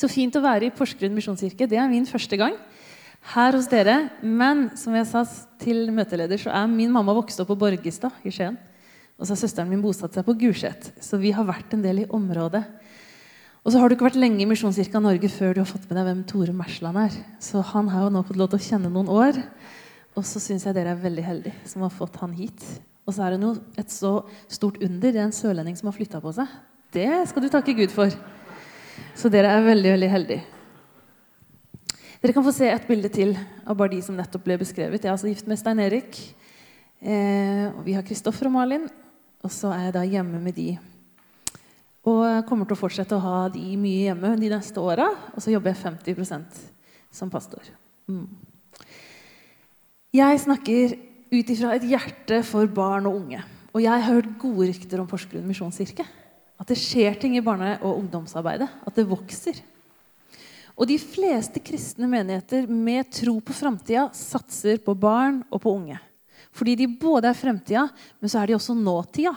Så fint å være i Porsgrunn misjonskirke. Det er min første gang her hos dere. Men som jeg sa til møteleder, så er min mamma vokst opp på Borgestad i Skien. Og så har søsteren min bosatt seg på Gulset. Så vi har vært en del i området. Og så har du ikke vært lenge i Misjonskirka Norge før du har fått med deg hvem Tore Mersland er. Så han har jo nå fått lov til å kjenne noen år. Og så syns jeg dere er veldig heldige som har fått han hit. Og så er det jo et så stort under. Det er en sørlending som har flytta på seg. Det skal du takke Gud for. Så dere er veldig, veldig heldige. Dere kan få se et bilde til av bare de som nettopp ble beskrevet. Jeg er altså gift med Stein Erik. Eh, og vi har Kristoffer og Malin. Og så er jeg da hjemme med de. Og jeg kommer til å fortsette å ha de mye hjemme de neste åra. Og så jobber jeg 50% som pastor. Mm. Jeg snakker ut ifra et hjerte for barn og unge. Og jeg har hørt gode rykter om Porsgrunn misjonskirke. At det skjer ting i barne- og ungdomsarbeidet. At det vokser. Og de fleste kristne menigheter med tro på framtida satser på barn og på unge. Fordi de både er fremtida, men så er de også nåtida.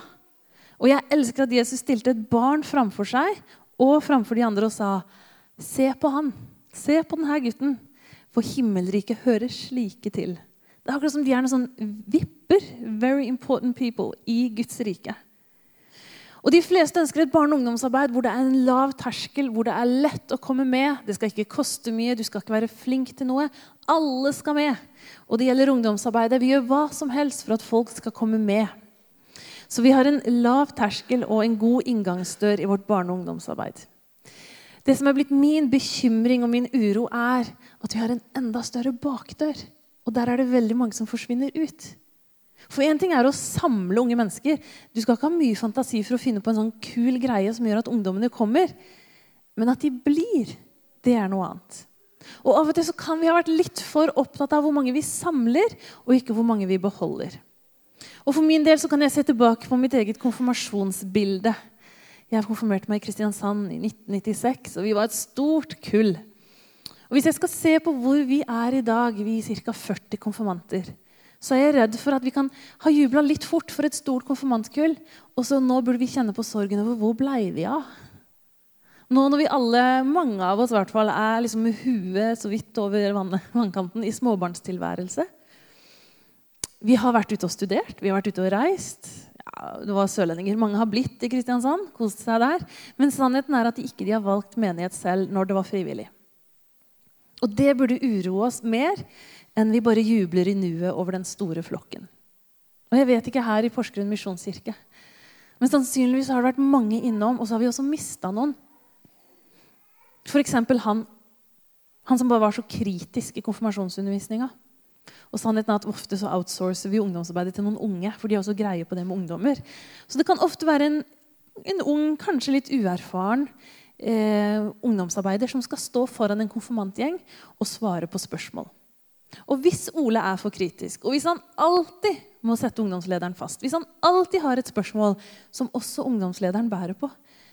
Og jeg elsker at Jesus stilte et barn framfor seg og framfor de andre og sa Se på han. Se på denne gutten. For himmelriket hører slike til. Det er akkurat som de er noen sånn vipper, very important people, i Guds rike. Og De fleste ønsker et barne- og ungdomsarbeid hvor det er en lav terskel, hvor det er lett å komme med. Det skal ikke koste mye, du skal ikke være flink til noe. Alle skal med. Og det gjelder ungdomsarbeidet. Vi gjør hva som helst for at folk skal komme med. Så vi har en lav terskel og en god inngangsdør i vårt barne- og ungdomsarbeid. Det som er blitt min bekymring og min uro, er at vi har en enda større bakdør. Og der er det veldig mange som forsvinner ut. For én ting er å samle unge mennesker. Du skal ikke ha mye fantasi for å finne på en sånn kul greie som gjør at ungdommene kommer. Men at de blir, det er noe annet. Og Av og til så kan vi ha vært litt for opptatt av hvor mange vi samler, og ikke hvor mange vi beholder. Og For min del så kan jeg se tilbake på mitt eget konfirmasjonsbilde. Jeg konfirmerte meg i Kristiansand i 1996, og vi var et stort kull. Og Hvis jeg skal se på hvor vi er i dag, vi ca. 40 konfirmanter, så er jeg redd for at vi kan ha jubla litt fort for et stort konfirmantkull. Og så nå burde vi kjenne på sorgen over hvor blei vi av? Nå når vi alle, mange av oss i hvert fall, er liksom med huet så vidt over vannkanten i småbarnstilværelse. Vi har vært ute og studert, vi har vært ute og reist. Ja, det var sørlendinger. Mange har blitt i Kristiansand. kost seg der. Men sannheten er at de ikke de har valgt menighet selv når det var frivillig. Og det burde uroe oss mer enn vi bare jubler i nuet over den store flokken. Og jeg vet ikke her i Porsgrunn misjonskirke. Men sannsynligvis har det vært mange innom, og så har vi også mista noen. F.eks. Han, han som bare var så kritisk i konfirmasjonsundervisninga. Og sannheten er at Ofte så outsourcer vi ungdomsarbeidet til noen unge. for de har også greie på det med ungdommer. Så det kan ofte være en, en ung, kanskje litt uerfaren eh, ungdomsarbeider som skal stå foran en konfirmantgjeng og svare på spørsmål. Og hvis Ole er for kritisk, og hvis han alltid må sette ungdomslederen fast, hvis han alltid har et spørsmål som også ungdomslederen bærer på,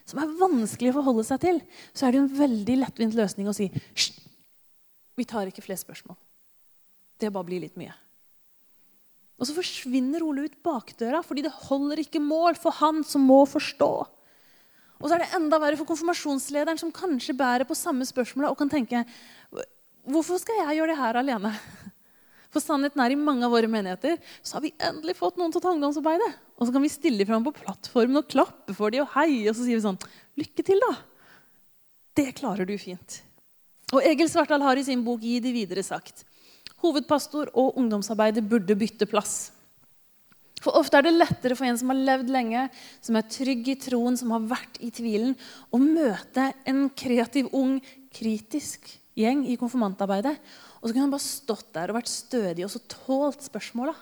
som er vanskelig å forholde seg til, så er det jo en veldig lettvint løsning å si Hysj! Vi tar ikke flere spørsmål. Det bare blir litt mye. Og så forsvinner Ole ut bakdøra fordi det holder ikke mål for han som må forstå. Og så er det enda verre for konfirmasjonslederen, som kanskje bærer på samme spørsmålet og kan tenke Hvorfor skal jeg gjøre det her alene? For sannheten er i mange av våre menigheter så har vi endelig fått noen til å ta ungdomsarbeidet. Og så kan vi stille fram på plattformen og klappe for dem og heie. Og så sier vi sånn Lykke til, da. Det klarer du fint. Og Egil Svartdal har i sin bok 'Gi de videre' sagt hovedpastor og ungdomsarbeider burde bytte plass. For Ofte er det lettere for en som har levd lenge, som er trygg i troen, som har vært i tvilen, å møte en kreativ, ung, kritisk gjeng i konfirmantarbeidet. Og så kunne han bare stått der og vært stødig og så tålt spørsmåla.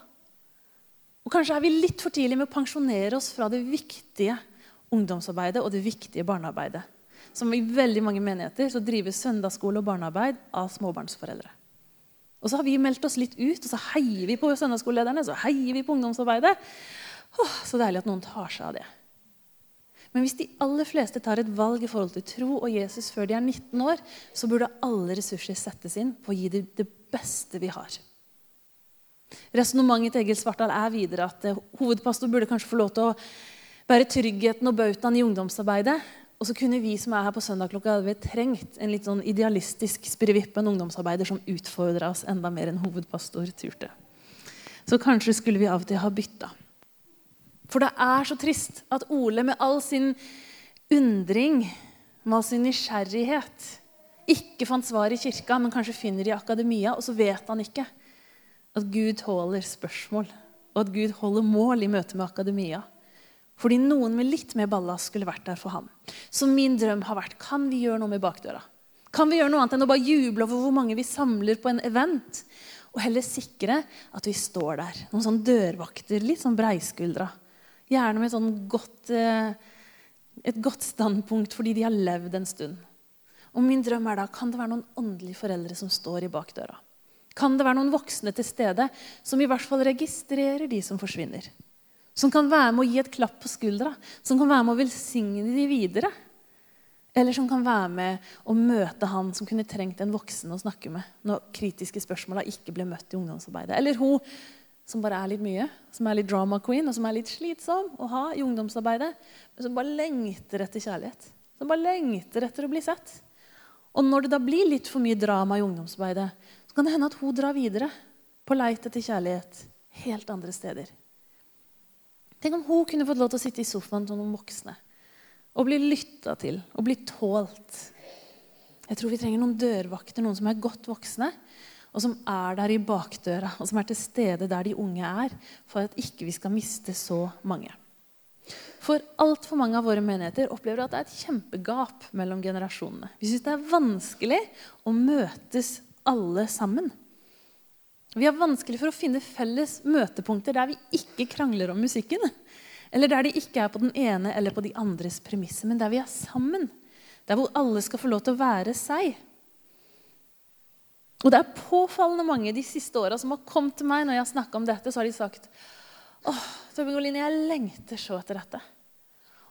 Og Kanskje er vi litt for tidlig med å pensjonere oss fra det viktige ungdomsarbeidet og det viktige barnearbeidet. Som i veldig mange menigheter så drives søndagsskole og barnearbeid av småbarnsforeldre. Og så har vi meldt oss litt ut, og så heier vi på søndagsskolelederne så heier vi på ungdomsarbeidet. Åh, så deilig at noen tar seg av det. Men hvis de aller fleste tar et valg i forhold til tro og Jesus før de er 19 år, så burde alle ressurser settes inn på å gi dem det beste vi har. Resonnementet til Egil Svartdal er videre at eh, hovedpastor burde kanskje få lov til å bære tryggheten og bautaen i ungdomsarbeidet. Og så kunne vi som er her på søndag klokka 11, trengt en litt sånn idealistisk spirivipp, en ungdomsarbeider som utfordra oss enda mer enn hovedpastor turte. Så kanskje skulle vi av og til ha bytta. For det er så trist at Ole med all sin undring, med all sin nysgjerrighet, ikke fant svar i kirka, men kanskje finner i akademia, og så vet han ikke at Gud tåler spørsmål, og at Gud holder mål i møte med akademia. Fordi noen med litt mer ballast skulle vært der for ham. Så min drøm har vært kan vi gjøre noe med bakdøra. Kan vi gjøre noe annet enn å bare juble over hvor mange vi samler på en event? Og heller sikre at vi står der. Noen sånn dørvakter, litt sånn breiskuldra. Gjerne med sånn godt, eh, et godt standpunkt fordi de har levd en stund. Og min drøm er da, Kan det være noen åndelige foreldre som står i bakdøra? Kan det være noen voksne til stede som i hvert fall registrerer de som forsvinner? Som kan være med å gi et klapp på skuldra, som kan være med å velsigne de videre. Eller som kan være med å møte han som kunne trengt en voksen å snakke med når kritiske spørsmål ikke ble møtt i ungdomsarbeidet. Eller hun som bare er litt mye, som er litt drama queen, og som er litt slitsom å ha i ungdomsarbeidet, men som bare lengter etter kjærlighet. Som bare lengter etter å bli sett. Og når det da blir litt for mye drama i ungdomsarbeidet, så kan det hende at hun drar videre på leit etter kjærlighet helt andre steder. Tenk om hun kunne fått lov til å sitte i sofaen til noen voksne og bli lytta til og bli tålt. Jeg tror vi trenger noen dørvakter, noen som er godt voksne, og som er der i bakdøra, og som er til stede der de unge er, for at ikke vi skal miste så mange. For altfor mange av våre menigheter opplever at det er et kjempegap mellom generasjonene. Vi syns det er vanskelig å møtes alle sammen. Vi har vanskelig for å finne felles møtepunkter der vi ikke krangler om musikken. Eller der de ikke er på den ene eller på de andres premisser, men der vi er sammen. Der hvor alle skal få lov til å være seg. Og det er påfallende mange de siste åra som har kommet til meg når jeg har snakka om dette, så har de sagt åh, Torbjørn Goline, jeg lengter så etter dette.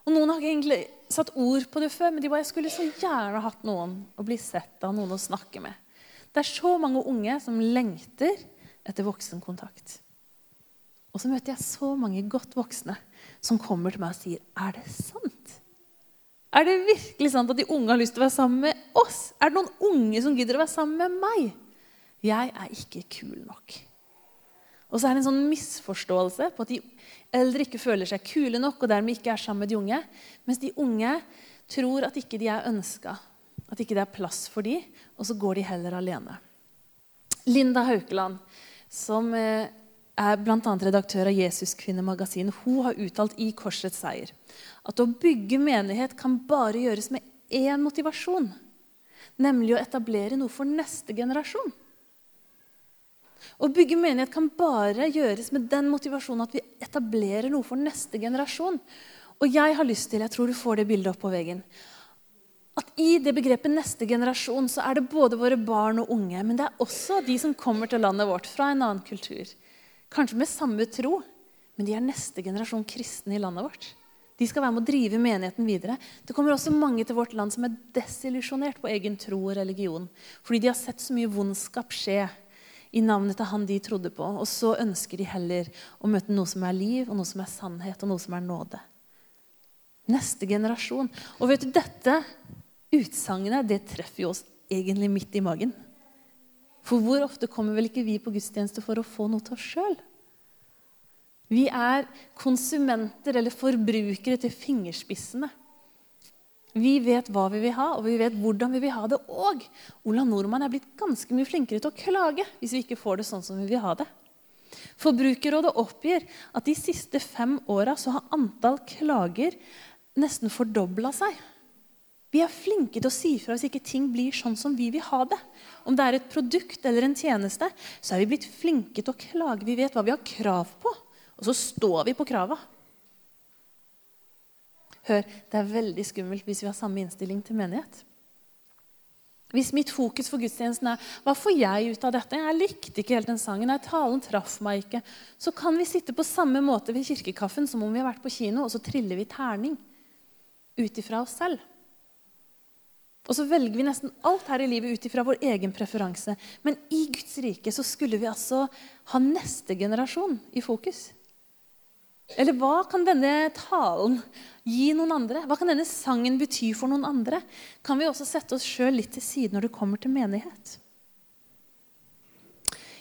Og Noen har ikke egentlig satt ord på det før, men de bare, jeg skulle så gjerne hatt noen å bli sett av, noen å snakke med. Det er så mange unge som lengter etter voksenkontakt. Og så møter jeg så mange godt voksne som kommer til meg og sier Er det sant? Er det virkelig sant at de unge har lyst til å være sammen med oss? Er det noen unge som gidder å være sammen med meg? Jeg er ikke kul nok. Og så er det en sånn misforståelse på at de eldre ikke føler seg kule nok og dermed ikke er sammen med de unge, mens de unge tror at ikke de er ønska, at ikke det er plass for de, og så går de heller alene. Linda Haukeland, som eh, er bl.a. redaktør av Jesuskvinnemagasinet. hun har uttalt i Korsets seier at å bygge menighet kan bare gjøres med én motivasjon, nemlig å etablere noe for neste generasjon. Å bygge menighet kan bare gjøres med den motivasjonen at vi etablerer noe for neste generasjon. Og jeg har lyst til, jeg tror du får det bildet opp på veggen, at i det begrepet 'neste generasjon' så er det både våre barn og unge, men det er også de som kommer til landet vårt fra en annen kultur. Kanskje med samme tro, men de er neste generasjon kristne i landet vårt. De skal være med å drive menigheten videre. Det kommer også mange til vårt land som er desillusjonert på egen tro og religion. Fordi de har sett så mye vondskap skje i navnet til han de trodde på. Og så ønsker de heller å møte noe som er liv, og noe som er sannhet, og noe som er nåde. Neste generasjon. Og vet du, dette utsagnet det treffer jo oss egentlig midt i magen. For hvor ofte kommer vel ikke vi på gudstjeneste for å få noe til oss sjøl? Vi er konsumenter eller forbrukere til fingerspissene. Vi vet hva vi vil ha, og vi vet hvordan vi vil ha det. Og Ola Nordmann er blitt ganske mye flinkere til å klage hvis vi ikke får det sånn som vi vil ha det. Forbrukerrådet oppgir at de siste fem åra har antall klager nesten fordobla seg. Vi er flinke til å si fra hvis ikke ting blir sånn som vi vil ha det. Om det er et produkt eller en tjeneste, så er vi blitt flinke til å klage. Vi vet hva vi har krav på, og så står vi på krava. Hør, det er veldig skummelt hvis vi har samme innstilling til menighet. Hvis mitt fokus for gudstjenesten er hva får jeg ut av dette? Jeg likte ikke helt den sangen. Nei, talen traff meg ikke. Så kan vi sitte på samme måte ved kirkekaffen som om vi har vært på kino, og så triller vi terning ut ifra oss selv. Og så velger vi nesten alt her i livet ut ifra vår egen preferanse. Men i Guds rike så skulle vi altså ha neste generasjon i fokus. Eller hva kan denne talen gi noen andre? Hva kan denne sangen bety for noen andre? Kan vi også sette oss sjøl litt til side når det kommer til menighet?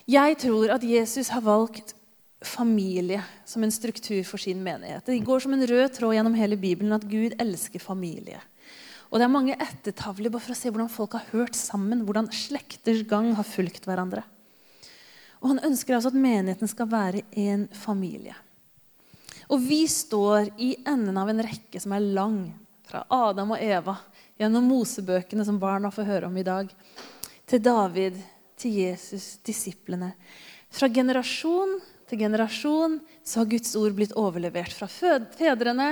Jeg tror at Jesus har valgt familie som en struktur for sin menighet. Det går som en rød tråd gjennom hele Bibelen at Gud elsker familie. Og Det er mange ettertavler bare for å se hvordan folk har hørt sammen, hvordan slekters gang har fulgt hverandre. Og Han ønsker altså at menigheten skal være en familie. Og vi står i enden av en rekke som er lang, fra Adam og Eva, gjennom Mosebøkene som barna får høre om i dag, til David, til Jesus, disiplene. Fra generasjon til generasjon så har Guds ord blitt overlevert fra fedrene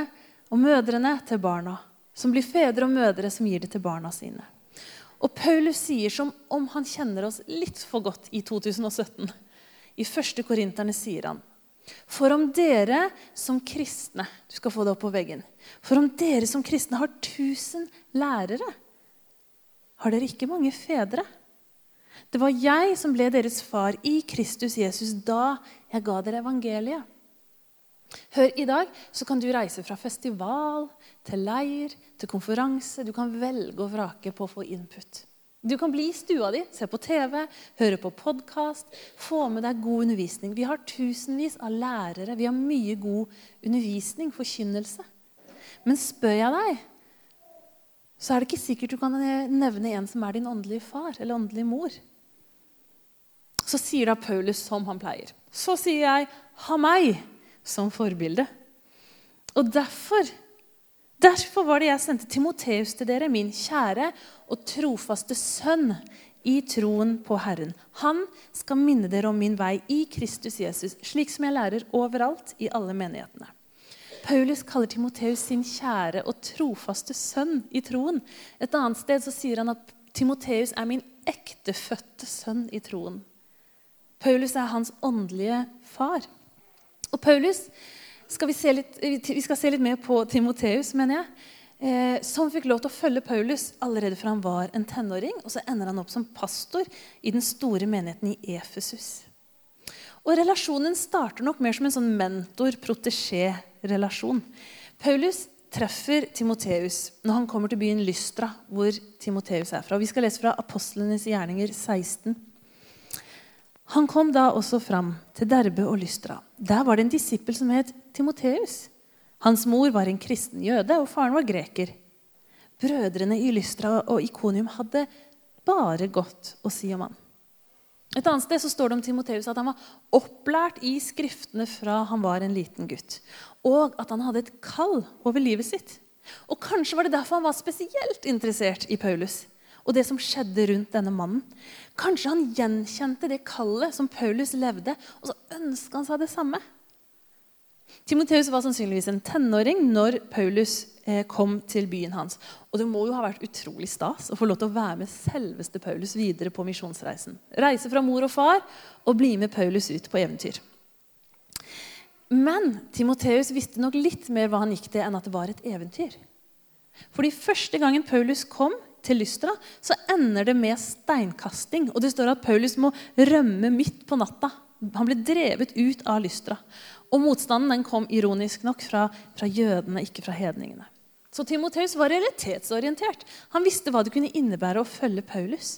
og mødrene til barna. Som blir fedre og mødre som gir det til barna sine. Og Paulus sier som om han kjenner oss litt for godt i 2017. I 1. Korinterne sier han for om dere som kristne Du skal få det opp på veggen. For om dere som kristne har tusen lærere, har dere ikke mange fedre. Det var jeg som ble deres far i Kristus Jesus da jeg ga dere evangeliet. Hør, I dag så kan du reise fra festival til leir til konferanse. Du kan velge og vrake på å få input. Du kan bli i stua di, se på TV, høre på podkast, få med deg god undervisning. Vi har tusenvis av lærere. Vi har mye god undervisning, forkynnelse. Men spør jeg deg, så er det ikke sikkert du kan nevne en som er din åndelige far eller åndelige mor. Så sier da Paulus som han pleier. Så sier jeg 'ha meg' som forbilde. Og derfor Derfor var det jeg sendte Timoteus til dere, min kjære og trofaste sønn i troen på Herren. Han skal minne dere om min vei i Kristus Jesus, slik som jeg lærer overalt i alle menighetene. Paulus kaller Timoteus sin kjære og trofaste sønn i troen. Et annet sted så sier han at Timoteus er min ektefødte sønn i troen. Paulus er hans åndelige far. Og Paulus skal vi, litt, vi, skal se litt mer på Timoteus, mener jeg. Eh, som fikk lov til å følge Paulus allerede fra han var en tenåring. Og så ender han opp som pastor i den store menigheten i Efesus. Og Relasjonen starter nok mer som en sånn mentor-protesjé-relasjon. Paulus treffer Timoteus når han kommer til byen Lystra, hvor Timoteus er fra. Vi skal lese fra Apostlenes gjerninger 16. Han kom da også fram til Derbe og Lystra. Der var det en disippel som het Timoteus. Hans mor var en kristen jøde, og faren var greker. Brødrene i Lystra og Ikonium hadde bare godt å si om han. Et annet sted så står det om Timoteus at han var opplært i skriftene fra han var en liten gutt. Og at han hadde et kall over livet sitt. Og Kanskje var det derfor han var spesielt interessert i Paulus og det som skjedde rundt denne mannen. Kanskje han gjenkjente det kallet som Paulus levde, og så ønska han seg det samme. Timoteus var sannsynligvis en tenåring når Paulus eh, kom til byen hans. Og det må jo ha vært utrolig stas å få lov til å være med selveste Paulus videre på misjonsreisen. Reise fra mor og far og bli med Paulus ut på eventyr. Men Timoteus visste nok litt mer hva han gikk til, enn at det var et eventyr. Fordi første gangen Paulus kom til Lystra, så ender det med steinkasting. Og det står at Paulus må rømme midt på natta. Han ble drevet ut av Lystra. Og motstanden den kom ironisk nok fra, fra jødene, ikke fra hedningene. Så Timoteus var realitetsorientert. Han visste hva det kunne innebære å følge Paulus.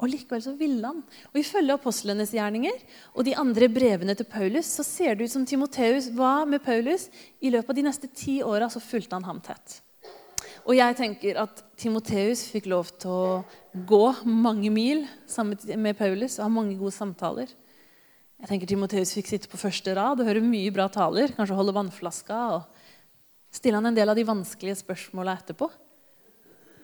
Og Likevel så ville han. Og Ifølge apostlenes gjerninger og de andre brevene til Paulus så ser det ut som Timoteus var med Paulus. I løpet av de neste ti åra fulgte han ham tett. Og jeg tenker at Timoteus fikk lov til å gå mange mil sammen med Paulus og ha mange gode samtaler. Jeg tenker Timoteus fikk sitte på første rad og høre mye bra taler. Kanskje holde vannflaska og stille han en del av de vanskelige spørsmåla etterpå.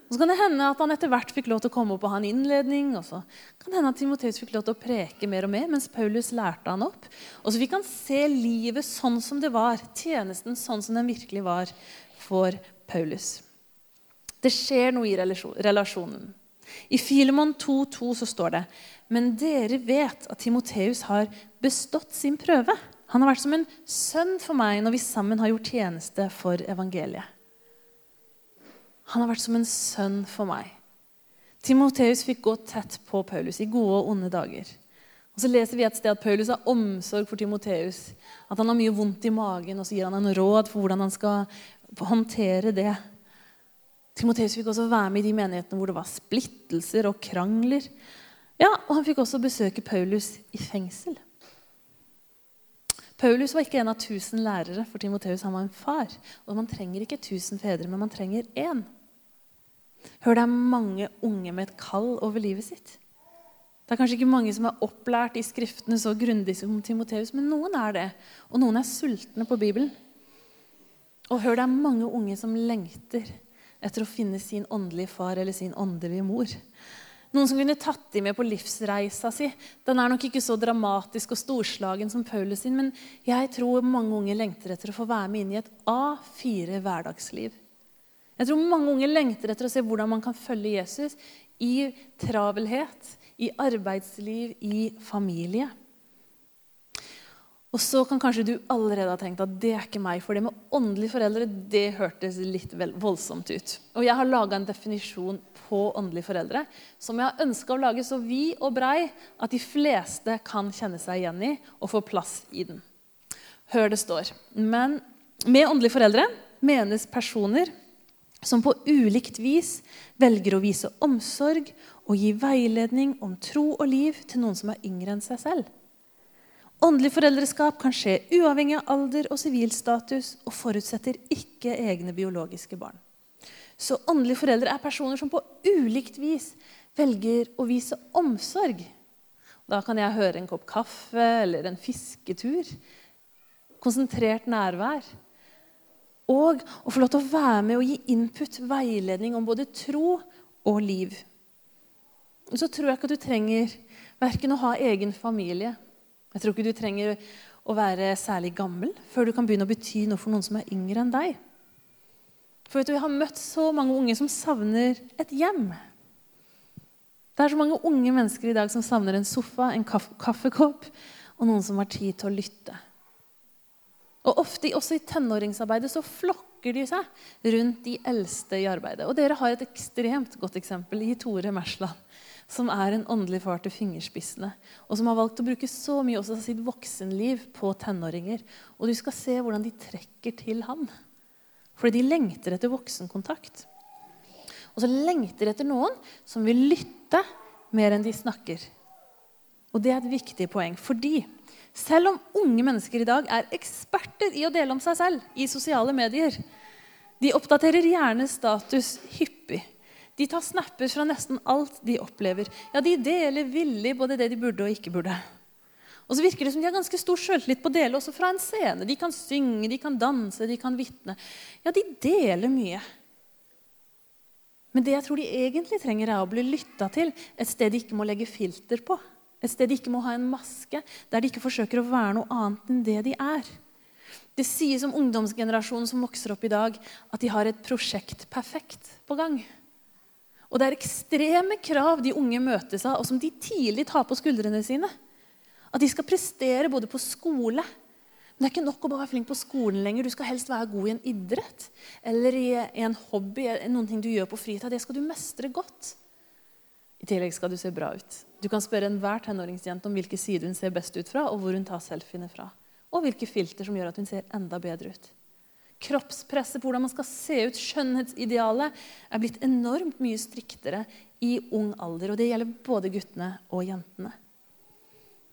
Og Så kan det hende at han etter hvert fikk lov til å komme opp og ha en innledning. og så kan det hende at Timoteus fikk lov til å preke mer og mer, mens Paulus lærte han opp. Og så fikk han se livet sånn som det var, tjenesten sånn som den virkelig var for Paulus. Det skjer noe i relasjonen. I Filemon 2,2 så står det Men dere vet at Timoteus har bestått sin prøve. Han har vært som en sønn for meg når vi sammen har gjort tjeneste for evangeliet. Han har vært som en sønn for meg. Timoteus fikk gå tett på Paulus i gode og onde dager. Og så leser vi et sted at Paulus har omsorg for Timoteus. At han har mye vondt i magen, og så gir han en råd for hvordan han skal håndtere det. Timoteus fikk også være med i de menighetene hvor det var splittelser og krangler. Ja, og Han fikk også besøke Paulus i fengsel. Paulus var ikke en av tusen lærere for Timoteus. Han var en far. Og man trenger ikke tusen fedre, men man trenger én. Hør, det er mange unge med et kall over livet sitt. Det er kanskje ikke mange som er opplært i Skriftene så grundig som Timoteus, men noen er det. Og noen er sultne på Bibelen. Og hør, det er mange unge som lengter etter å finne sin åndelige far eller sin åndelige mor. Noen som kunne tatt dem med på livsreisa si. Den er nok ikke så dramatisk og storslagen som Paulus sin, men jeg tror mange unge lengter etter å få være med inn i et A4 hverdagsliv. Jeg tror mange unge lengter etter å se hvordan man kan følge Jesus i travelhet, i arbeidsliv, i familie. Og så kan kanskje du allerede ha tenkt at det er ikke meg, for det med åndelige foreldre det hørtes litt voldsomt ut. Og jeg har laga en definisjon på åndelige foreldre som jeg har ønska å lage så vid og brei at de fleste kan kjenne seg igjen i og få plass i den. Hør det står. Men med åndelige foreldre menes personer som på ulikt vis velger å vise omsorg og gi veiledning om tro og liv til noen som er yngre enn seg selv. Åndelig foreldreskap kan skje uavhengig av alder og sivilstatus og forutsetter ikke egne biologiske barn. Så åndelige foreldre er personer som på ulikt vis velger å vise omsorg. Da kan jeg høre en kopp kaffe eller en fisketur. Konsentrert nærvær. Og å få lov til å være med og gi input, veiledning om både tro og liv. Så tror jeg ikke at du trenger verken å ha egen familie jeg tror ikke du trenger å være særlig gammel før du kan begynne å bety noe for noen som er yngre enn deg. For vet du, Jeg har møtt så mange unge som savner et hjem. Det er så mange unge mennesker i dag som savner en sofa, en kaffekopp og noen som har tid til å lytte. Og ofte også i tenåringsarbeidet så flokker de seg rundt de eldste i arbeidet. Og dere har et ekstremt godt eksempel i Tore Mersland som er en åndelig far til fingerspissene, og som har valgt å bruke så mye også av sitt voksenliv på tenåringer. Og du skal se hvordan de trekker til han. Fordi de lengter etter voksenkontakt. Og så lengter etter noen som vil lytte mer enn de snakker. Og det er et viktig poeng. Fordi selv om unge mennesker i dag er eksperter i å dele om seg selv i sosiale medier, de oppdaterer gjerne status hyppig de tar snapper fra nesten alt de opplever. Ja, De deler villig både det de burde og ikke burde. Og så virker det som De har ganske stor sjøltillit på å dele også fra en scene. De kan synge, de kan danse, de kan vitne. Ja, de deler mye. Men det jeg tror de egentlig trenger, er å bli lytta til et sted de ikke må legge filter på. Et sted de ikke må ha en maske, der de ikke forsøker å være noe annet enn det de er. Det sies om ungdomsgenerasjonen som vokser opp i dag, at de har et prosjekt perfekt på gang. Og det er ekstreme krav de unge møtes av, og som de tidlig tar på skuldrene sine. At de skal prestere både på skole Men det er ikke nok å bare være flink på skolen lenger. Du skal helst være god i en idrett eller i en hobby, noen ting du gjør på fritid. Det skal du mestre godt. I tillegg skal du se bra ut. Du kan spørre enhver tenåringsjente om hvilke sider hun ser best ut fra, og hvor hun tar selfiene fra. Og hvilke filter som gjør at hun ser enda bedre ut. Kroppspresset på hvordan man skal se ut, skjønnhetsidealet, er blitt enormt mye striktere i ung alder. Og det gjelder både guttene og jentene.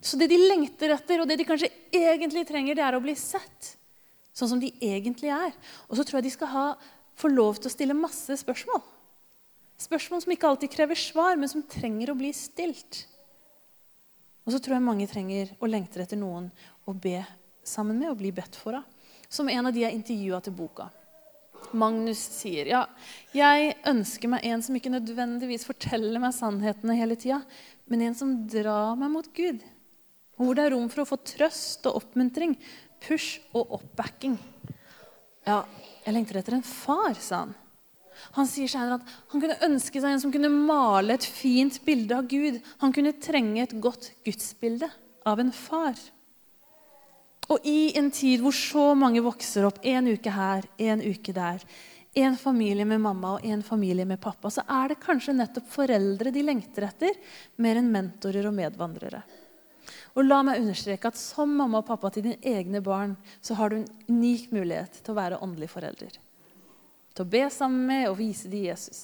Så det de lengter etter, og det de kanskje egentlig trenger, det er å bli sett sånn som de egentlig er. Og så tror jeg de skal ha, få lov til å stille masse spørsmål. Spørsmål som ikke alltid krever svar, men som trenger å bli stilt. Og så tror jeg mange trenger og lengter etter noen å be sammen med og bli bedt for av som en av de jeg intervjua til boka. Magnus sier ja, jeg ønsker meg en som ikke nødvendigvis forteller meg sannhetene hele tida, men en som drar meg mot Gud. Hvor det er rom for å få trøst og oppmuntring, push og oppbacking. Ja, jeg lengter etter en far, sa han. Han sier senere at han kunne ønske seg en som kunne male et fint bilde av Gud. Han kunne trenge et godt gudsbilde av en far. Og i en tid hvor så mange vokser opp, en uke her, en uke der, en familie med mamma og en familie med pappa, så er det kanskje nettopp foreldre de lengter etter, mer enn mentorer og medvandrere. Og la meg understreke at som mamma og pappa til dine egne barn så har du en unik mulighet til å være åndelig forelder. Til å be sammen med og vise dem Jesus.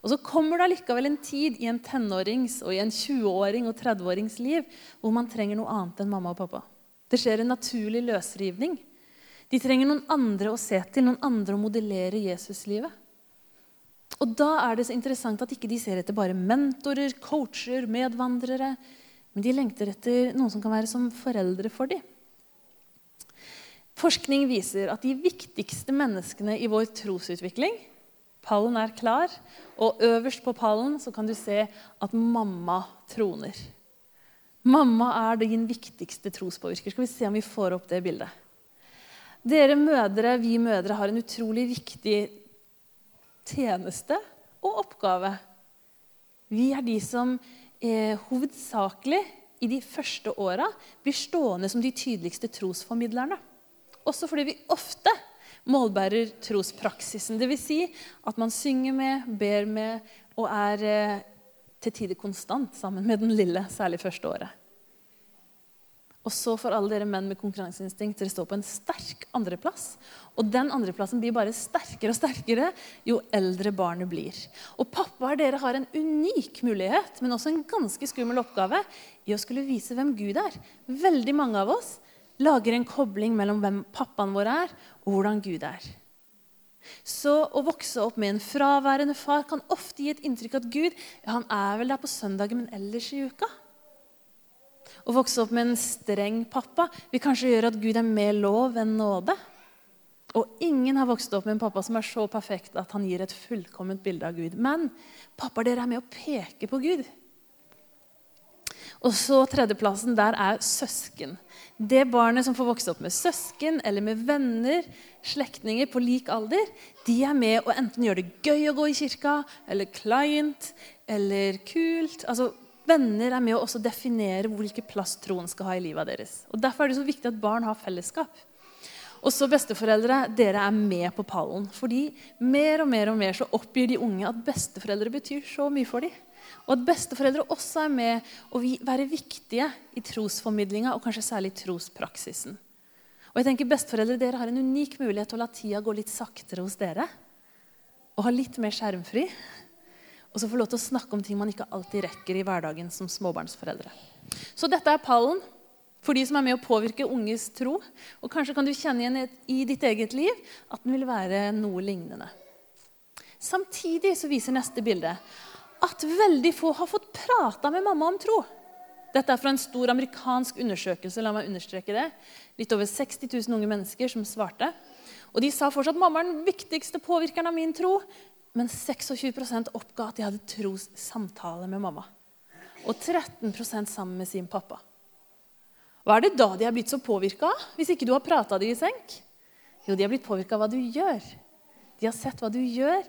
Og så kommer det allikevel en tid i en tenårings og i en 20-åring og 30-årings liv hvor man trenger noe annet enn mamma og pappa. Det skjer en naturlig løsrivning. De trenger noen andre å se til, noen andre å modellere Jesuslivet. Og da er det så interessant at ikke de ser etter bare mentorer, coacher, medvandrere. Men de lengter etter noen som kan være som foreldre for dem. Forskning viser at de viktigste menneskene i vår trosutvikling Pallen er klar, og øverst på pallen kan du se at mamma troner. Mamma er din viktigste trospåvirker. Skal vi se om vi får opp det bildet. Dere mødre, vi mødre, har en utrolig viktig tjeneste og oppgave. Vi er de som eh, hovedsakelig i de første åra blir stående som de tydeligste trosformidlerne. Også fordi vi ofte målbærer trospraksisen. Dvs. Si at man synger med, ber med og er eh, til tider konstant sammen med den lille, særlig første året. Og så får alle dere menn med konkurranseinstinkt dere stå på en sterk andreplass. Og den andreplassen blir bare sterkere og sterkere jo eldre barnet blir. Og pappaer, dere har en unik mulighet, men også en ganske skummel oppgave i å skulle vise hvem Gud er. Veldig mange av oss lager en kobling mellom hvem pappaen vår er, og hvordan Gud er. Så å vokse opp med en fraværende far kan ofte gi et inntrykk at Gud ja, han er vel der på søndagen, men ellers i uka. Å vokse opp med en streng pappa vil kanskje gjøre at Gud er mer lov enn nåde. Og ingen har vokst opp med en pappa som er så perfekt at han gir et fullkomment bilde av Gud. Men pappa, dere er med å peke på Gud. Og så tredjeplassen, der er søsken. Det barnet som får vokse opp med søsken eller med venner, slektninger på lik alder, de er med og enten gjør det gøy å gå i kirka, eller client, eller kult. Altså, Venner er med å også definere hvilken plass troen skal ha i livet deres. Og Derfor er det så viktig at barn har fellesskap. Og så besteforeldre, dere er med på pallen. Fordi mer og mer og mer så oppgir de unge at besteforeldre betyr så mye for dem. Og at besteforeldre også er med å være viktige i trosformidlinga og kanskje særlig trospraksisen. Og jeg tenker Besteforeldre dere har en unik mulighet til å la tida gå litt saktere hos dere. Og ha litt mer skjermfri. Og så få lov til å snakke om ting man ikke alltid rekker i hverdagen som småbarnsforeldre. Så dette er pallen for de som er med å påvirke unges tro. Og kanskje kan du kjenne igjen i ditt eget liv at den vil være noe lignende. Samtidig så viser neste bilde at veldig få har fått prata med mamma om tro. Dette er fra en stor amerikansk undersøkelse. la meg understreke det. Litt over 60 000 unge mennesker som svarte. Og De sa fortsatt at mamma er den viktigste påvirkeren av min tro. Men 26% oppga at de hadde trossamtale med mamma. Og 13% sammen med sin pappa. Hva er det da de er blitt så påvirka av, hvis ikke du har prata de i senk? Jo, de har blitt påvirka av hva du gjør. De har sett hva du gjør,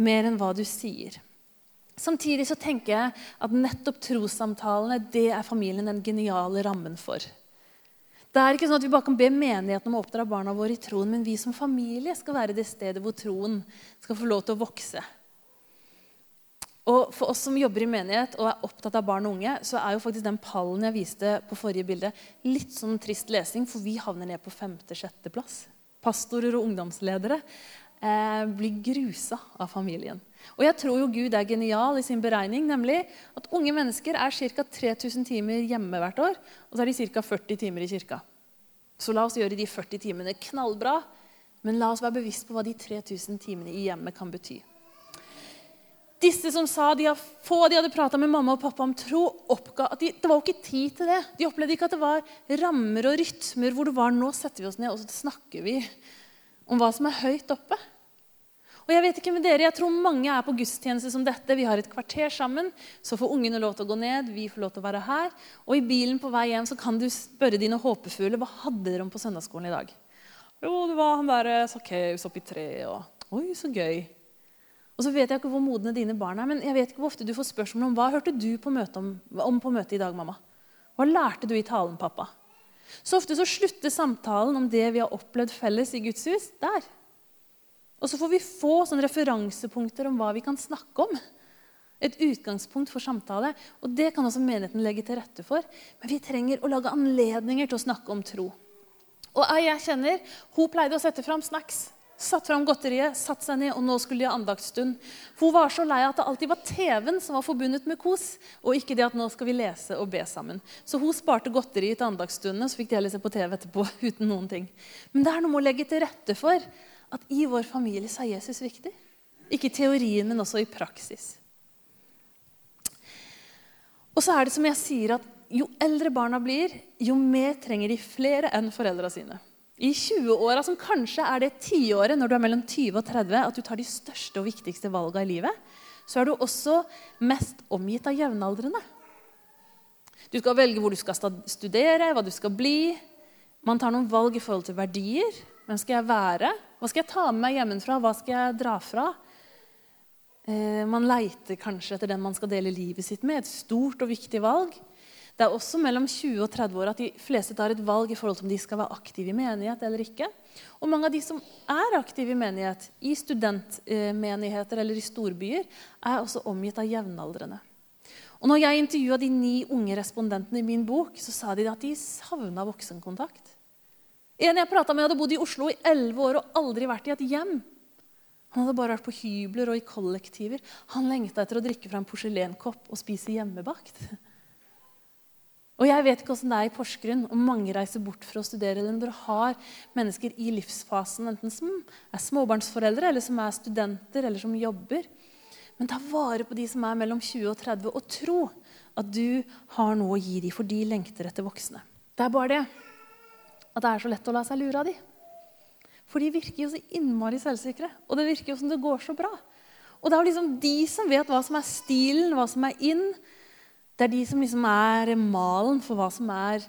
mer enn hva du sier. Samtidig så tenker jeg at nettopp trossamtalene det er familien den geniale rammen for. Det er ikke sånn at Vi bare kan be menigheten om å oppdra barna våre i troen, men vi som familie skal være det stedet hvor troen skal få lov til å vokse. Og For oss som jobber i menighet og er opptatt av barn og unge, så er jo faktisk den pallen jeg viste på forrige bilde, litt sånn trist lesing, for vi havner ned på femte-sjetteplass. Pastorer og ungdomsledere eh, blir grusa av familien. Og jeg tror jo Gud er genial i sin beregning, nemlig at unge mennesker er ca. 3000 timer hjemme hvert år, og så er de ca. 40 timer i kirka. Så la oss gjøre de 40 timene knallbra, men la oss være bevisst på hva de 3000 timene i hjemmet kan bety. Disse som sa de få de hadde prata med mamma og pappa om tro, oppga at de, det var jo ikke tid til det. De opplevde ikke at det var rammer og rytmer hvor det var nå setter vi oss ned og så snakker vi om hva som er høyt oppe. Og jeg vet ikke med dere, jeg tror mange er på gudstjeneste som dette. Vi har et kvarter sammen. Så får ungene lov til å gå ned, vi får lov til å være her. Og i bilen på vei hjem så kan du spørre dine håpefulle hva hadde dere om på søndagsskolen i dag. Jo, det var han derre Sakkeus oppi treet og Oi, så gøy. Og så vet jeg ikke hvor modne dine barn er, men jeg vet ikke hvor ofte du får spørsmål om hva hørte du på om, om på møtet i dag, mamma? Hva lærte du i talen, pappa? Så ofte så slutter samtalen om det vi har opplevd felles i Guds hus, der. Og så får vi få sånne referansepunkter om hva vi kan snakke om. Et utgangspunkt for samtale. Og det kan også menigheten legge til rette for. Men vi trenger å lage anledninger til å snakke om tro. Og ei jeg kjenner, hun pleide å sette fram snacks. Satt fram godteriet, satt seg ned, og nå skulle de ha andaktsstund. Hun var så lei at det alltid var TV-en som var forbundet med kos, og ikke det at nå skal vi lese og be sammen. Så hun sparte godteriet til andagsstundene, så fikk de heller se på TV etterpå uten noen ting. Men det er noe med å legge til rette for at i vår familie så er Jesus viktig. Ikke i teorien, men også i praksis. Og så er det som jeg sier at jo eldre barna blir, jo mer trenger de flere enn foreldra sine i 20-åra, som kanskje er det tiåret når du er mellom 20 og 30, at du tar de største og viktigste valga i livet, så er du også mest omgitt av jevnaldrende. Du skal velge hvor du skal studere, hva du skal bli. Man tar noen valg i forhold til verdier. Hvem skal jeg være? Hva skal jeg ta med meg hjemmefra? Hva skal jeg dra fra? Eh, man leiter kanskje etter den man skal dele livet sitt med. Et stort og viktig valg. Det er også mellom 20 og 30 år at de fleste tar et valg i forhold til om de skal være aktive i menighet eller ikke. Og mange av de som er aktive i menighet, i studentmenigheter eller i storbyer, er også omgitt av jevnaldrende. Og når jeg intervjua de ni unge respondentene i min bok, så sa de at de savna voksenkontakt. En jeg prata med, hadde bodd i Oslo i elleve år og aldri vært i et hjem. Han hadde bare vært på hybler og i kollektiver. Han lengta etter å drikke fra en porselenkopp og spise hjemmebakt. Og jeg vet ikke hvordan det er i Porsgrunn om mange reiser bort for å studere, eller om dere har mennesker i livsfasen enten som er småbarnsforeldre, eller som er studenter, eller som jobber. Men ta vare på de som er mellom 20 og 30, og tro at du har noe å gi dem, for de lengter etter voksne. Det er bare det at det er så lett å la seg lure av de. For de virker jo så innmari selvsikre, og det virker jo som det går så bra. Og det er jo liksom de som vet hva som er stilen, hva som er inn, det er de som liksom er malen for hva som er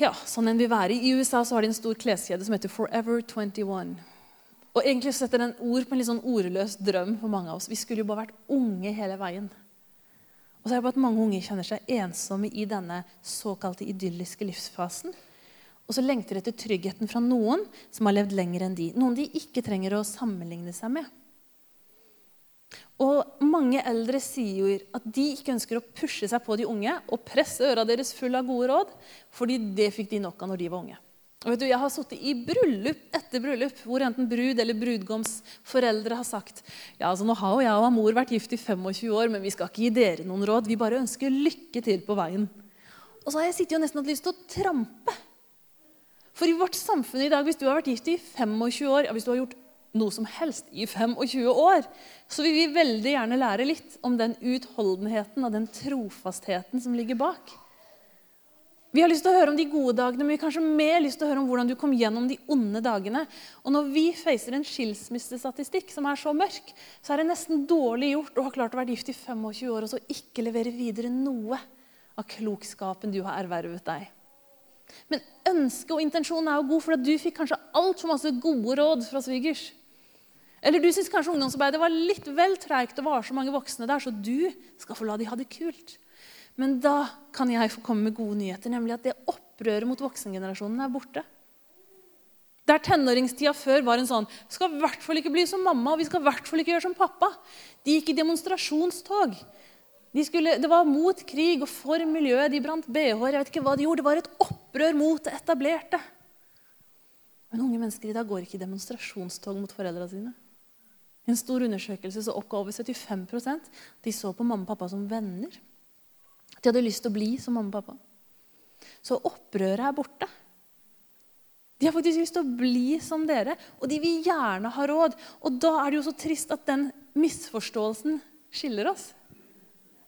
ja, sånn en vil være. I USA så har de en stor kleskjede som heter Forever 21. Og egentlig setter den ord på en litt sånn ordløs drøm for mange av oss. Vi skulle jo bare vært unge hele veien. Og så er det bare at mange unge kjenner seg ensomme i denne såkalte idylliske livsfasen. Og så lengter de etter tryggheten fra noen som har levd lenger enn de. Noen de ikke trenger å sammenligne seg med. Og mange eldre sier jo at de ikke ønsker å pushe seg på de unge og presse øra deres full av gode råd, fordi det fikk de nok av når de var unge. Og vet du, Jeg har sittet i bryllup etter bryllup hvor enten brud eller brudgoms foreldre har sagt ja, altså nå har jo jeg og mor vært gift i 25 år, men vi skal ikke gi dere noen råd. Vi bare ønsker lykke til på veien. Og så har jeg sittet og nesten hatt lyst til å trampe. For i vårt samfunn i dag, hvis du har vært gift i 25 år, ja, hvis du har gjort noe som helst i 25 år, så vil vi veldig gjerne lære litt om den utholdenheten og den trofastheten som ligger bak. Vi har lyst til å høre om de gode dagene, men vi har kanskje mer lyst til å høre om hvordan du kom gjennom de onde dagene. Og når vi facer en skilsmissestatistikk som er så mørk, så er det nesten dårlig gjort å ha klart å være gift i 25 år og så ikke levere videre noe av klokskapen du har ervervet deg. Men ønsket og intensjonen er jo god, for du fikk kanskje altfor masse gode råd fra svigers. Eller du syns kanskje ungdomsarbeidet var litt vel treigt og var så mange voksne der, så du skal få la de ha det kult. Men da kan jeg få komme med gode nyheter, nemlig at det opprøret mot voksengenerasjonen er borte. Der tenåringstida før var en sånn skal i hvert fall ikke bli som mamma og vi skal i hvert fall ikke gjøre som pappa. De gikk i demonstrasjonstog. De skulle, det var mot krig og for miljøet. De brant bh-er. jeg vet ikke hva de gjorde. Det var et opprør mot det etablerte. Men unge mennesker i dag går ikke i demonstrasjonstog mot foreldrene sine. I en stor undersøkelse så oppga over 75% de så på mamma og pappa som venner. De hadde lyst til å bli som mamma og pappa. Så opprøret er borte. De har faktisk lyst til å bli som dere, og de vil gjerne ha råd. Og da er det jo så trist at den misforståelsen skiller oss.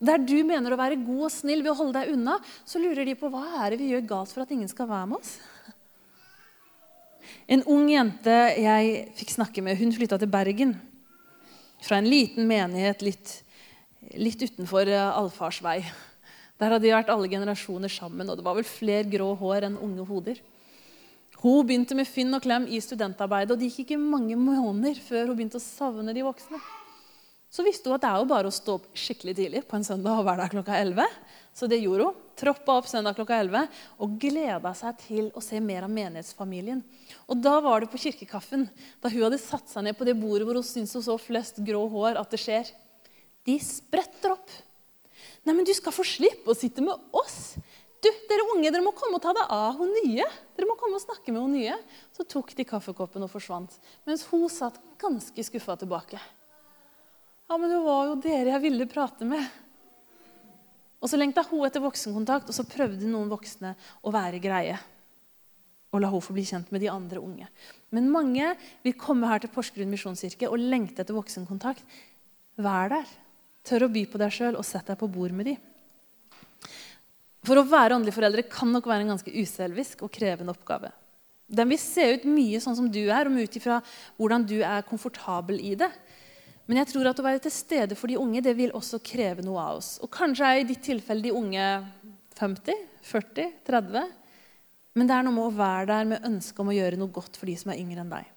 Der du mener å være god og snill ved å holde deg unna, så lurer de på hva er det vi gjør galt for at ingen skal være med oss. En ung jente jeg fikk snakke med, hun flytta til Bergen fra en liten menighet litt, litt utenfor allfars vei. Der hadde de vært alle generasjoner sammen, og det var vel flere grå hår enn unge hoder. Hun begynte med Finn og Klem i studentarbeidet, og det gikk ikke mange måneder før hun begynte å savne de voksne. Så visste hun at det er jo bare å stå opp skikkelig tidlig på en søndag og være der klokka 11. Så det gjorde hun. Troppa opp søndag klokka 11 og gleda seg til å se mer av menighetsfamilien. Og Da var det på kirkekaffen, da hun hadde satt seg ned på det bordet hvor hun syntes hun så flest grå hår, at det skjer. De spretter opp. Nei, men du skal få slippe å sitte med oss. Du, dere unge, dere må komme og ta deg av hun nye. Dere må komme og snakke med hun nye. Så tok de kaffekoppen og forsvant, mens hun satt ganske skuffa tilbake. Ja, men det var jo dere jeg ville prate med. Og så lengta hun etter voksenkontakt, og så prøvde noen voksne å være greie. Og la hun få bli kjent med de andre unge. Men mange vil komme her til Porsgrunn misjonskirke og lengte etter voksenkontakt. Vær der. Tør å by på deg sjøl og sett deg på bord med de. For å være åndelige foreldre kan nok være en ganske uselvisk og krevende oppgave. Den vil se ut mye sånn som du er, og ut ifra hvordan du er komfortabel i det. Men jeg tror at å være til stede for de unge det vil også kreve noe av oss. Og Kanskje er i ditt tilfelle de unge 50, 40, 30. Men det er noe med å være der med ønske om å gjøre noe godt for de som er yngre enn deg.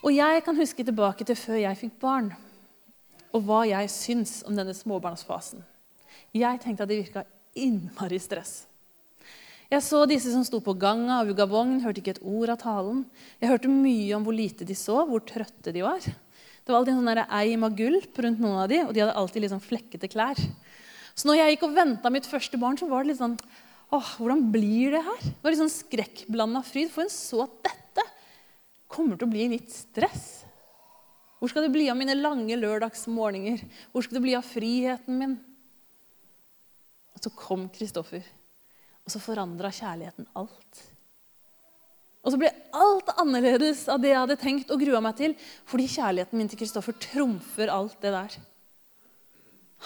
Og jeg kan huske tilbake til før jeg fikk barn, og hva jeg syns om denne småbarnsfasen. Jeg tenkte at det virka innmari stress. Jeg så disse som sto på ganga og vugga vogn, hørte ikke et ord av talen. Jeg hørte mye om hvor lite de så, hvor trøtte de var. Det var alltid en sånn eim av gulp rundt noen av de, og de hadde alltid liksom flekkete klær. Så når jeg gikk og venta mitt første barn, så var det litt sånn åh, Hvordan blir det her? Det var litt sånn skrekkblanda fryd, for en så at dette kommer til å bli litt stress. Hvor skal det bli av mine lange lørdagsmorgener? Hvor skal det bli av friheten min? Og så kom Kristoffer, og så forandra kjærligheten alt. Og så ble alt annerledes av det jeg hadde tenkt og grua meg til, fordi kjærligheten min til Kristoffer trumfer alt det der.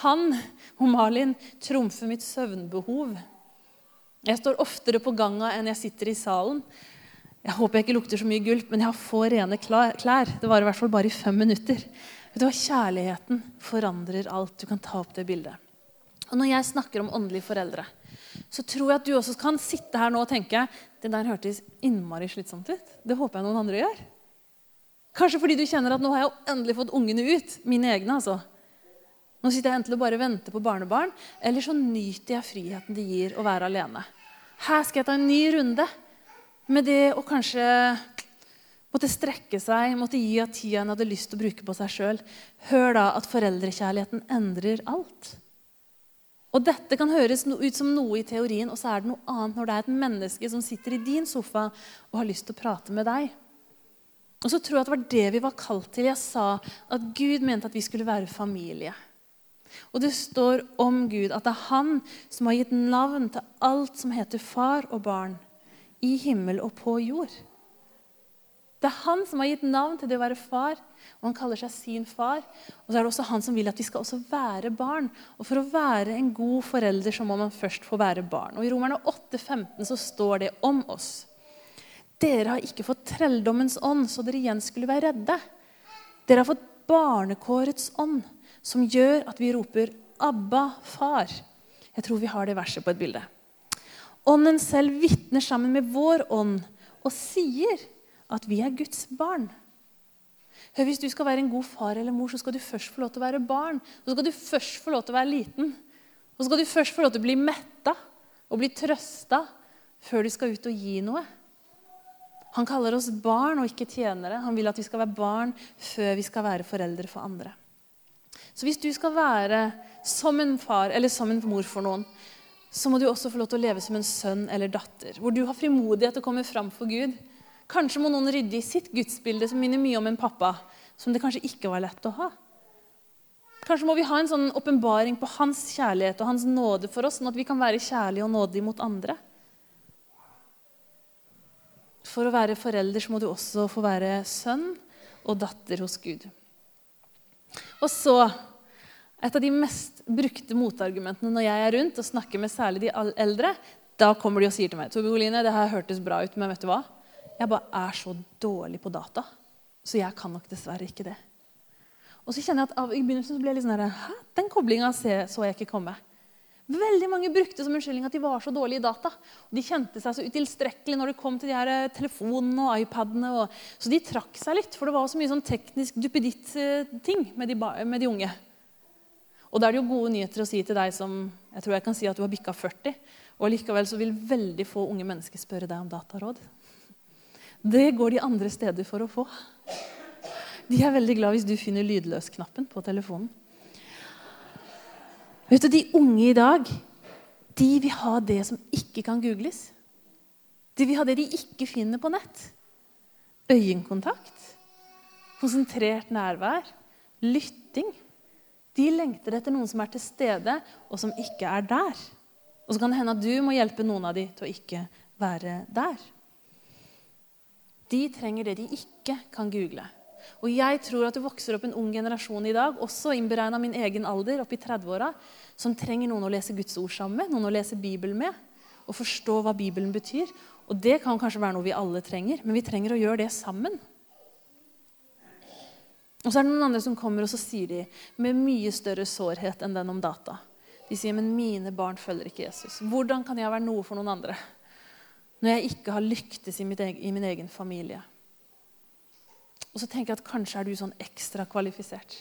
Han og Malin trumfer mitt søvnbehov. Jeg står oftere på ganga enn jeg sitter i salen. Jeg håper jeg ikke lukter så mye gulp, men jeg har få rene klær. Det varer i hvert fall bare i fem minutter. Vet du hva? Kjærligheten forandrer alt. Du kan ta opp det bildet. Og Når jeg snakker om åndelige foreldre, så tror jeg at du også kan sitte her nå og tenke det der hørtes innmari slitsomt ut. Det håper jeg noen andre gjør. Kanskje fordi du kjenner at nå har jeg endelig fått ungene ut. Mine egne, altså. Nå sitter jeg enten og bare venter på barnebarn, eller så nyter jeg friheten det gir å være alene. Her skal jeg ta en ny runde med det å kanskje måtte strekke seg, måtte gi av tida en hadde lyst til å bruke på seg sjøl. Hør da at foreldrekjærligheten endrer alt. Og Dette kan høres ut som noe i teorien, og så er det noe annet når det er et menneske som sitter i din sofa og har lyst til å prate med deg. Og så tror jeg at det var det vi var kalt til. Jeg sa at Gud mente at vi skulle være familie. Og det står om Gud at det er han som har gitt navn til alt som heter far og barn, i himmel og på jord. Det er han som har gitt navn til det å være far, og han kaller seg sin far. Og så er det også han som vil at vi skal også være barn. Og for å være en god forelder så må man først få være barn. Og I Romerne 8, 15 så står det om oss. Dere har ikke fått trelldommens ånd, så dere igjen skulle være redde. Dere har fått barnekårets ånd, som gjør at vi roper 'Abba, far'. Jeg tror vi har det verset på et bilde. Ånden selv vitner sammen med vår ånd og sier at vi er Guds barn. Hør, Hvis du skal være en god far eller mor, så skal du først få lov til å være barn. Så skal du først få lov til å være liten. Og så skal du først få lov til å bli metta og bli trøsta før du skal ut og gi noe. Han kaller oss barn og ikke tjenere. Han vil at vi skal være barn før vi skal være foreldre for andre. Så hvis du skal være som en far eller som en mor for noen, så må du også få lov til å leve som en sønn eller datter, hvor du har frimodighet til å komme fram for Gud Kanskje må noen rydde i sitt gudsbilde som minner mye om en pappa, som det kanskje ikke var lett å ha. Kanskje må vi ha en sånn åpenbaring på hans kjærlighet og hans nåde for oss, sånn at vi kan være kjærlige og nådige mot andre. For å være forelder så må du også få være sønn og datter hos Gud. Og så Et av de mest brukte motargumentene når jeg er rundt og snakker med særlig de eldre, da kommer de og sier til meg Tobe Oline, det her hørtes bra ut, men vet du hva? Jeg bare er så dårlig på data, så jeg kan nok dessverre ikke det. Og så kjenner jeg at av, I begynnelsen så ble jeg litt sånn her, Hæ? Den koblinga så jeg ikke komme. Veldig mange brukte som unnskyldning at de var så dårlige i data. Og de kjente seg så utilstrekkelige når det kom til de her eh, telefonene og iPadene. Og, så de trakk seg litt, for det var så mye sånn teknisk duppeditt-ting med, med, de unge. Og da er det jo gode nyheter å si til deg som jeg tror jeg kan si at du har bikka 40, og likevel så vil veldig få unge mennesker spørre deg om dataråd. Det går de andre steder for å få. De er veldig glad hvis du finner lydløs-knappen på telefonen. Vet du, De unge i dag de vil ha det som ikke kan googles. De vil ha det de ikke finner på nett. Øyekontakt, konsentrert nærvær, lytting. De lengter etter noen som er til stede, og som ikke er der. Og så kan det hende at du må hjelpe noen av dem til å ikke være der. De trenger det de ikke kan google. Og jeg tror at det vokser opp en ung generasjon i dag, også innberegna min egen alder, opp i 30-åra, som trenger noen å lese Guds ord sammen med, noen å lese Bibelen med, og forstå hva Bibelen betyr. Og det kan kanskje være noe vi alle trenger, men vi trenger å gjøre det sammen. Og så er det noen andre som kommer og så sier de, med mye større sårhet enn den om data. De sier men mine barn følger ikke Jesus. Hvordan kan jeg være noe for noen andre når jeg ikke har lyktes i, egen, i min egen familie? Og så tenker jeg at kanskje er du sånn ekstra kvalifisert.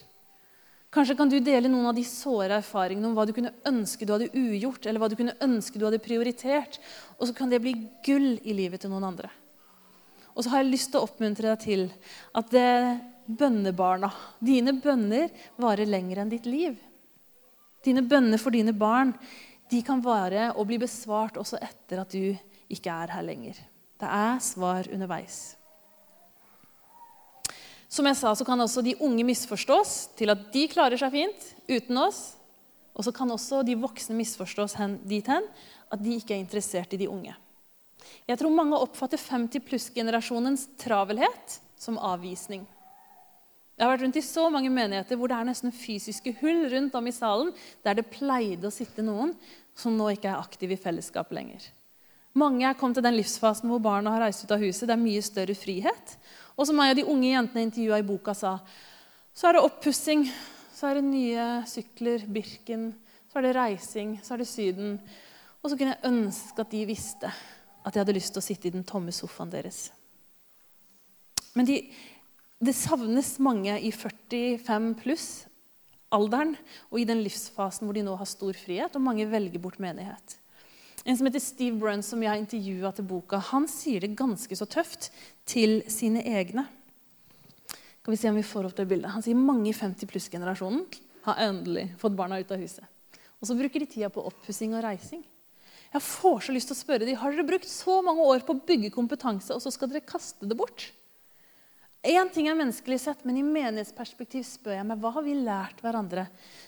Kanskje kan du dele noen av de såre erfaringene om hva du kunne ønske du hadde ugjort, eller hva du kunne ønske du hadde prioritert. Og så kan det bli gull i livet til noen andre. Og så har jeg lyst til å oppmuntre deg til at det, bønnebarna. Dine bønner varer lenger enn ditt liv. Dine bønner for dine barn de kan vare og bli besvart også etter at du ikke er her lenger. Det er svar underveis. Som jeg sa, så kan også de unge misforstås til at de klarer seg fint uten oss. Og så kan også de voksne misforstås hen, dit hen at de ikke er interessert i de unge. Jeg tror mange oppfatter 50 pluss-generasjonens travelhet som avvisning. Jeg har vært rundt i så mange menigheter hvor det er nesten fysiske hull rundt om i salen der det pleide å sitte noen som nå ikke er aktive i fellesskapet lenger. Mange er kommet til den livsfasen hvor barna har reist ut av huset. Det er mye større frihet. Og som en av de unge jentene intervjua i boka sa, så er det oppussing, så er det nye sykler, Birken, så er det reising, så er det Syden. Og så kunne jeg ønske at de visste at jeg hadde lyst til å sitte i den tomme sofaen deres. Men de, det savnes mange i 45 pluss-alderen og i den livsfasen hvor de nå har stor frihet, og mange velger bort menighet. En som heter Steve Brunn, som jeg har intervjua til boka, han sier det ganske så tøft til sine egne. Skal vi se om vi får opp det bildet. Han sier mange i 50 pluss-generasjonen har endelig fått barna ut av huset. Og så bruker de tida på oppussing og reising. Jeg får så lyst til å spørre dem, Har dere brukt så mange år på å bygge kompetanse, og så skal dere kaste det bort? Én ting er menneskelig sett, men i menighetsperspektiv spør jeg meg hva har vi lært hverandre?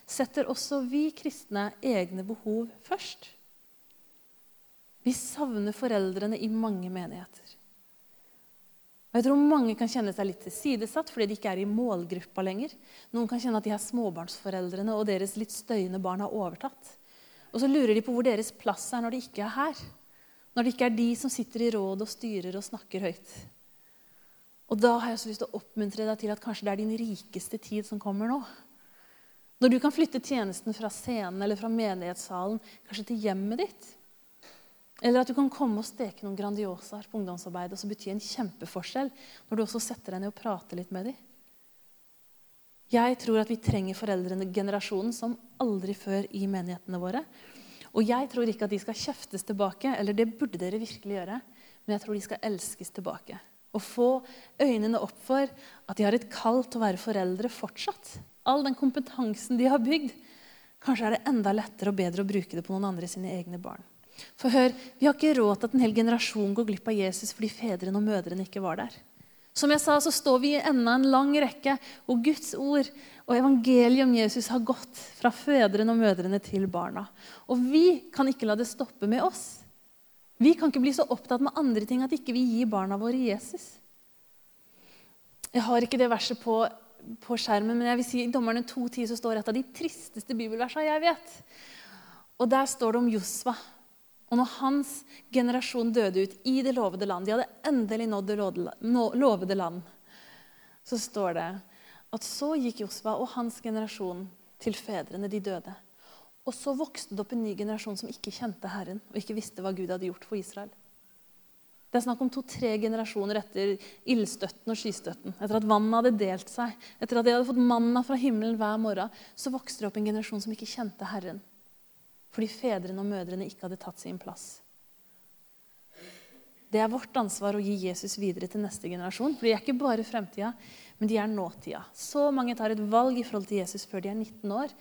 Setter også vi kristne egne behov først? Vi savner foreldrene i mange menigheter. Og jeg tror Mange kan kjenne seg litt tilsidesatt fordi de ikke er i målgruppa lenger. Noen kan kjenne at de er småbarnsforeldrene og deres litt støyende barn har overtatt. Og så lurer de på hvor deres plass er når de ikke er her. Når det ikke er de som sitter i råd og styrer og snakker høyt. Og da har jeg så lyst til å oppmuntre deg til at kanskje det er din rikeste tid som kommer nå. Når du kan flytte tjenesten fra scenen eller fra menighetssalen kanskje til hjemmet ditt. Eller at du kan komme og steke noen Grandiosaer på ungdomsarbeidet og så betyr en kjempeforskjell når du også setter deg ned og prater litt med dem. Jeg tror at vi trenger foreldregenerasjonen som aldri før i menighetene våre. Og jeg tror ikke at de skal kjeftes tilbake, eller det burde dere virkelig gjøre, men jeg tror de skal elskes tilbake. Og få øynene opp for at de har et kall til å være foreldre fortsatt. All den kompetansen de har bygd. Kanskje er det enda lettere og bedre å bruke det på noen andre sine egne barn. For hør, Vi har ikke råd til at en hel generasjon går glipp av Jesus fordi fedrene og mødrene ikke var der. Som jeg sa, så står vi i enda en lang rekke hvor Guds ord og evangeliet om Jesus har gått fra fedrene og mødrene til barna. Og vi kan ikke la det stoppe med oss. Vi kan ikke bli så opptatt med andre ting at ikke vi gir barna våre Jesus. Jeg har ikke det verset på, på skjermen, men jeg vil si i Dommerne 2.10 så står et av de tristeste bibelversene jeg vet. Og Der står det om Josva. Og når hans generasjon døde ut i det lovede land, de hadde endelig nådd det lovede land, så står det at så gikk Josva og hans generasjon til fedrene, de døde. Og så vokste det opp en ny generasjon som ikke kjente Herren og ikke visste hva Gud hadde gjort for Israel. Det er snakk om to-tre generasjoner etter ildstøtten og skystøtten. Etter at vannet hadde delt seg, etter at de hadde fått manna fra himmelen hver morgen, så vokste det opp en generasjon som ikke kjente Herren. Fordi fedrene og mødrene ikke hadde tatt sin plass. Det er vårt ansvar å gi Jesus videre til neste generasjon. For de er ikke bare fremtida, men de er nåtida. Så mange tar et valg i forhold til Jesus før de er 19 år.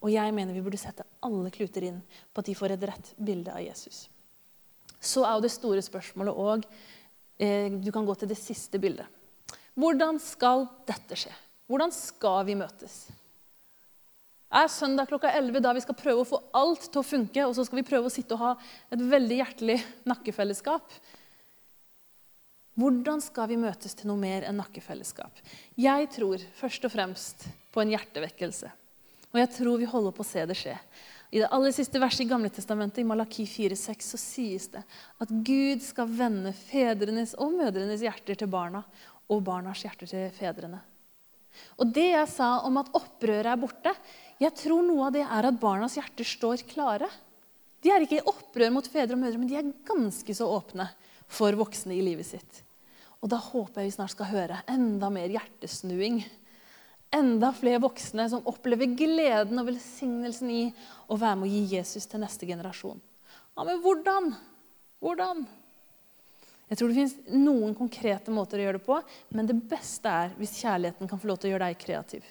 Og jeg mener vi burde sette alle kluter inn på at de får et rett bilde av Jesus. Så er jo det store spørsmålet òg eh, Du kan gå til det siste bildet. Hvordan skal dette skje? Hvordan skal vi møtes? Er søndag klokka 11 da vi skal prøve å få alt til å funke, og så skal vi prøve å sitte og ha et veldig hjertelig nakkefellesskap? Hvordan skal vi møtes til noe mer enn nakkefellesskap? Jeg tror først og fremst på en hjertevekkelse. Og jeg tror vi holder på å se det skje. I det aller siste verset i Gamle Testamentet, i Malaki 4,6, så sies det at Gud skal vende fedrenes og mødrenes hjerter til barna og barnas hjerter til fedrene. Og det jeg sa om at opprøret er borte, jeg tror noe av det er at barnas hjerter står klare. De er ikke i opprør mot fedre og mødre, men de er ganske så åpne for voksne i livet sitt. Og da håper jeg vi snart skal høre enda mer hjertesnuing enda flere voksne som opplever gleden og velsignelsen i å være med å gi Jesus til neste generasjon. Ja, Men hvordan? Hvordan? Jeg tror det fins noen konkrete måter å gjøre det på, men det beste er hvis kjærligheten kan få lov til å gjøre deg kreativ.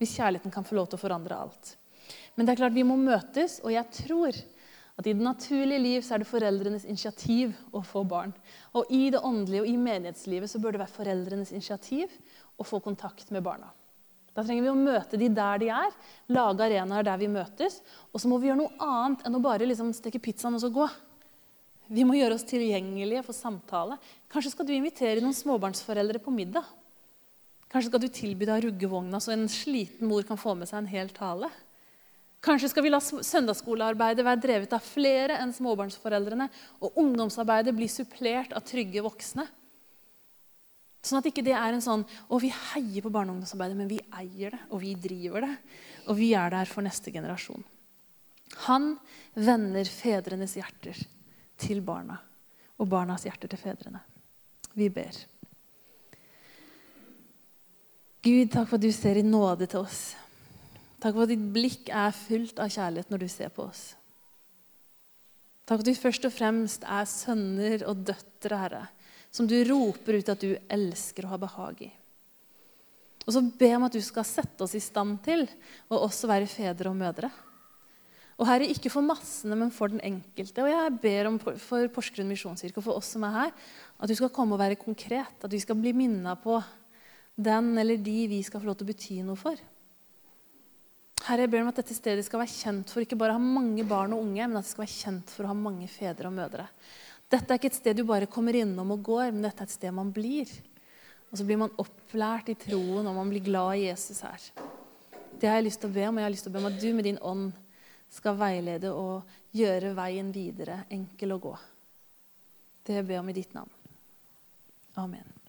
Hvis kjærligheten kan få lov til å forandre alt. Men det er klart vi må møtes, og jeg tror at i det naturlige liv så er det foreldrenes initiativ å få barn. Og i det åndelige og i menighetslivet så bør det være foreldrenes initiativ å få kontakt med barna. Da trenger vi å møte de der de er, lage arenaer der vi møtes. Og så må vi gjøre noe annet enn å bare liksom steke pizzaen og så gå. Vi må gjøre oss tilgjengelige for samtale. Kanskje skal du invitere noen småbarnsforeldre på middag. Kanskje skal du tilby deg ruggevogna, så en sliten mor kan få med seg en hel tale. Kanskje skal vi la søndagsskolearbeidet være drevet av flere enn småbarnsforeldrene, og ungdomsarbeidet bli supplert av trygge voksne. Sånn at ikke det er en sånn Å, vi heier på barne- og ungdomsarbeidet, men vi eier det, og vi driver det. Og vi er der for neste generasjon. Han vender fedrenes hjerter til barna, og barnas hjerter til fedrene. Vi ber. Gud, takk for at du ser i nåde til oss. Takk for at ditt blikk er fullt av kjærlighet når du ser på oss. Takk for at du først og fremst er sønner og døtre, Herre, som du roper ut at du elsker og har behag i. Og så ber jeg om at du skal sette oss i stand til å også være fedre og mødre. Og Herre, ikke for massene, men for den enkelte. Og jeg ber om for Porsgrunn misjonskirke og for oss som er her, at du skal komme og være konkret. At vi skal bli minna på den eller de vi skal få lov til å bety noe for. Herre, jeg ber om at dette stedet skal være kjent for ikke bare å ha mange barn og unge, men at det skal være kjent for å ha mange fedre og mødre. Dette er ikke et sted du bare kommer innom og går, men dette er et sted man blir. Og så blir man opplært i troen, og man blir glad i Jesus her. Det har jeg lyst til å be om, og jeg har lyst til å be om at du med din ånd skal veilede og gjøre veien videre enkel å gå. Det ber jeg om i ditt navn. Amen.